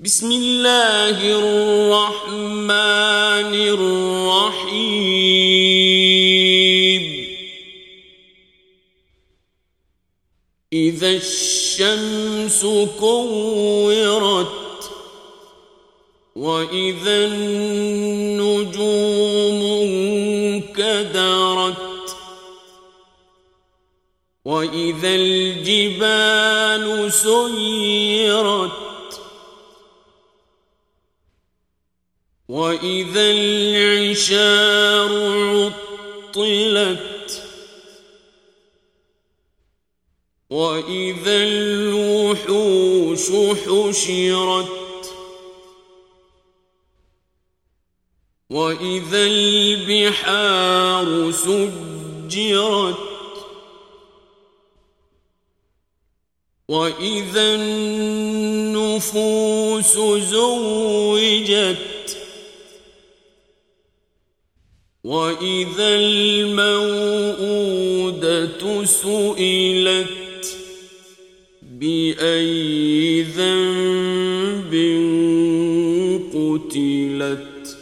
بسم الله الرحمن الرحيم. إذا الشمس كورت وإذا النجوم انكدرت وإذا الجبال سيرت وإذا العشار عطلت وإذا الوحوش حشرت وإذا البحار سجرت وإذا النفوس زوجت وإذا الموءودة سئلت بأي ذنب قتلت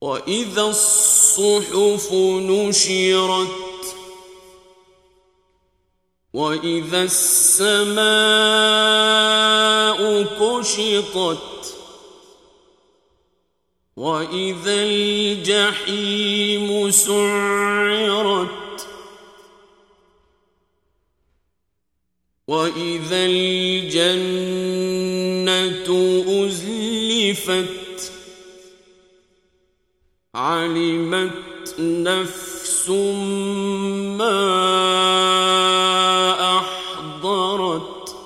وإذا الصحف نشرت وإذا السماء كشطت وإذا الجحيم سعرت وإذا الجنة أزلفت علمت نفس ما أحضرت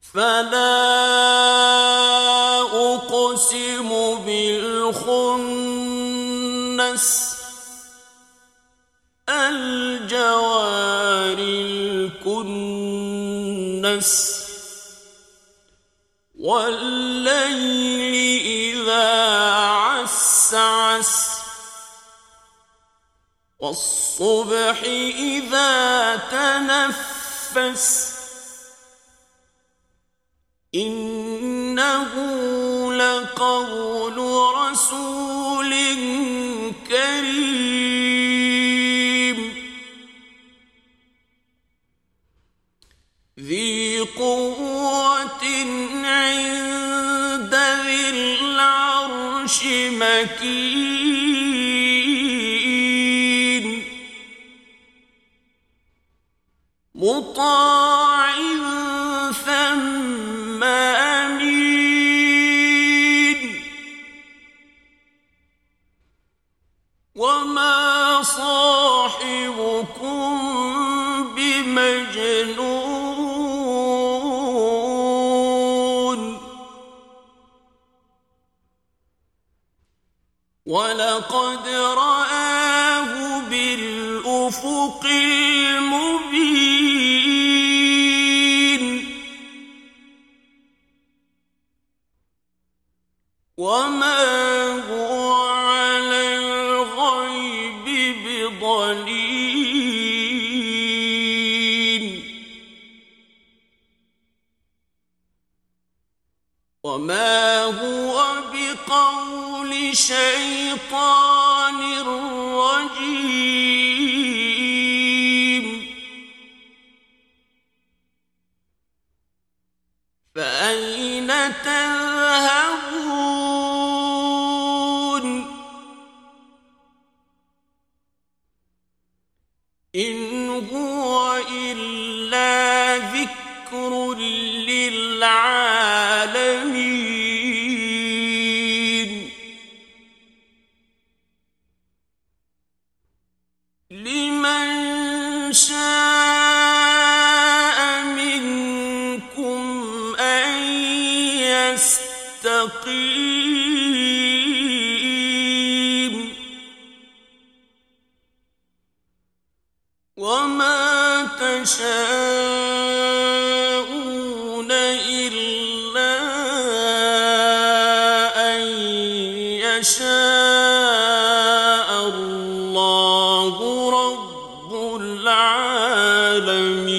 فلا بالخنس الجوار الكنس والليل إذا عسعس والصبح إذا تنفس إنه لقول رسول كريم. ذي قوة عند ذي العرش مكين. ولقد رآه بالأفق المبين. وما هو على الغيب بضليل. وما هو بقول شيطان رجيم فأين تذهبون إن هو إلا ذكر للعالمين لمن شاء منكم أن يستقيم. وما يشاء الله رب العالمين.